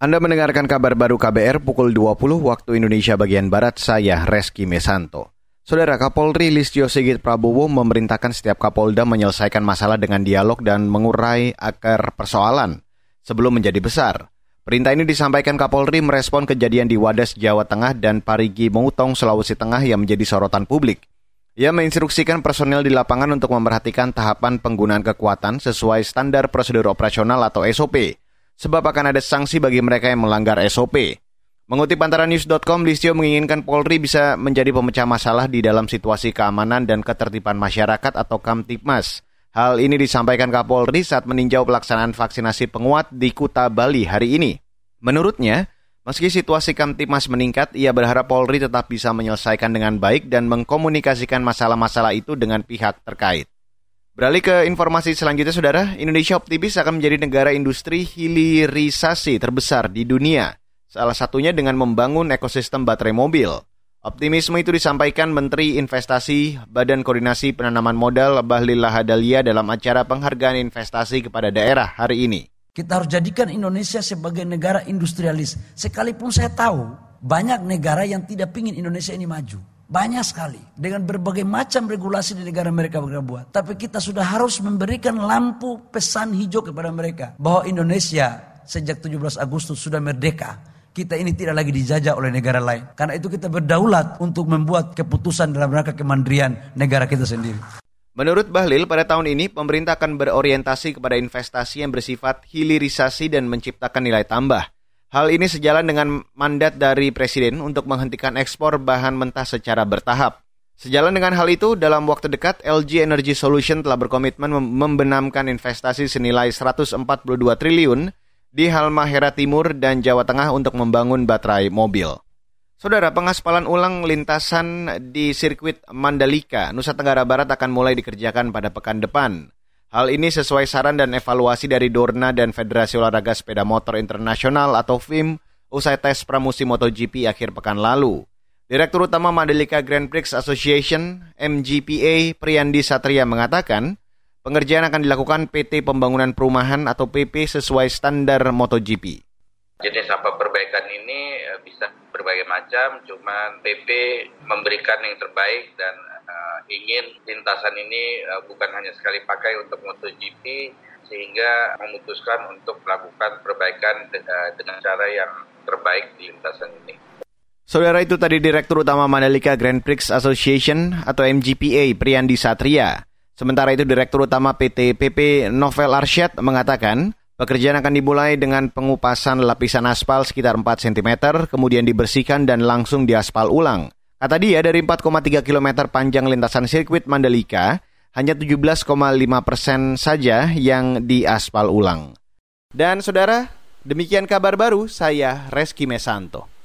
Anda mendengarkan kabar baru KBR pukul 20 waktu Indonesia bagian Barat, saya Reski Mesanto. Saudara Kapolri Listio Sigit Prabowo memerintahkan setiap Kapolda menyelesaikan masalah dengan dialog dan mengurai akar persoalan sebelum menjadi besar. Perintah ini disampaikan Kapolri merespon kejadian di Wadas, Jawa Tengah dan Parigi Mutong, Sulawesi Tengah yang menjadi sorotan publik. Ia menginstruksikan personel di lapangan untuk memperhatikan tahapan penggunaan kekuatan sesuai standar prosedur operasional atau SOP sebab akan ada sanksi bagi mereka yang melanggar SOP. Mengutip antara news.com, Listio menginginkan Polri bisa menjadi pemecah masalah di dalam situasi keamanan dan ketertiban masyarakat atau Kamtipmas. Hal ini disampaikan Kapolri saat meninjau pelaksanaan vaksinasi penguat di Kuta Bali hari ini. Menurutnya, meski situasi Kamtipmas meningkat, ia berharap Polri tetap bisa menyelesaikan dengan baik dan mengkomunikasikan masalah-masalah itu dengan pihak terkait. Beralih ke informasi selanjutnya, Saudara. Indonesia optimis akan menjadi negara industri hilirisasi terbesar di dunia. Salah satunya dengan membangun ekosistem baterai mobil. Optimisme itu disampaikan Menteri Investasi Badan Koordinasi Penanaman Modal Bahlil Lahadalia dalam acara penghargaan investasi kepada daerah hari ini. Kita harus jadikan Indonesia sebagai negara industrialis. Sekalipun saya tahu banyak negara yang tidak ingin Indonesia ini maju. Banyak sekali. Dengan berbagai macam regulasi di negara mereka buat. Tapi kita sudah harus memberikan lampu pesan hijau kepada mereka. Bahwa Indonesia sejak 17 Agustus sudah merdeka. Kita ini tidak lagi dijajah oleh negara lain. Karena itu kita berdaulat untuk membuat keputusan dalam rangka kemandirian negara kita sendiri. Menurut Bahlil, pada tahun ini pemerintah akan berorientasi kepada investasi yang bersifat hilirisasi dan menciptakan nilai tambah. Hal ini sejalan dengan mandat dari Presiden untuk menghentikan ekspor bahan mentah secara bertahap. Sejalan dengan hal itu, dalam waktu dekat LG Energy Solution telah berkomitmen membenamkan investasi senilai 142 triliun di Halmahera Timur dan Jawa Tengah untuk membangun baterai mobil. Saudara, pengaspalan ulang lintasan di sirkuit Mandalika, Nusa Tenggara Barat akan mulai dikerjakan pada pekan depan. Hal ini sesuai saran dan evaluasi dari Dorna dan Federasi Olahraga Sepeda Motor Internasional atau FIM usai tes pramusim MotoGP akhir pekan lalu. Direktur Utama Mandalika Grand Prix Association MGPA Priyandi Satria mengatakan, pengerjaan akan dilakukan PT Pembangunan Perumahan atau PP sesuai standar MotoGP. Jenis apa perbaikan ini eh, bisa berbagai macam, cuman PP memberikan yang terbaik dan uh, ingin lintasan ini uh, bukan hanya sekali pakai untuk MotoGP sehingga memutuskan untuk melakukan perbaikan de uh, dengan cara yang terbaik di lintasan ini. Saudara itu tadi Direktur Utama Mandalika Grand Prix Association atau MGPA Priyandi Satria. Sementara itu Direktur Utama PT PP Novel Arsyad mengatakan pekerjaan akan dimulai dengan pengupasan lapisan aspal sekitar 4 cm, kemudian dibersihkan dan langsung diaspal ulang. Kata dia, dari 4,3 km panjang lintasan sirkuit Mandalika, hanya 17,5 persen saja yang diaspal ulang. Dan saudara, demikian kabar baru saya Reski Mesanto.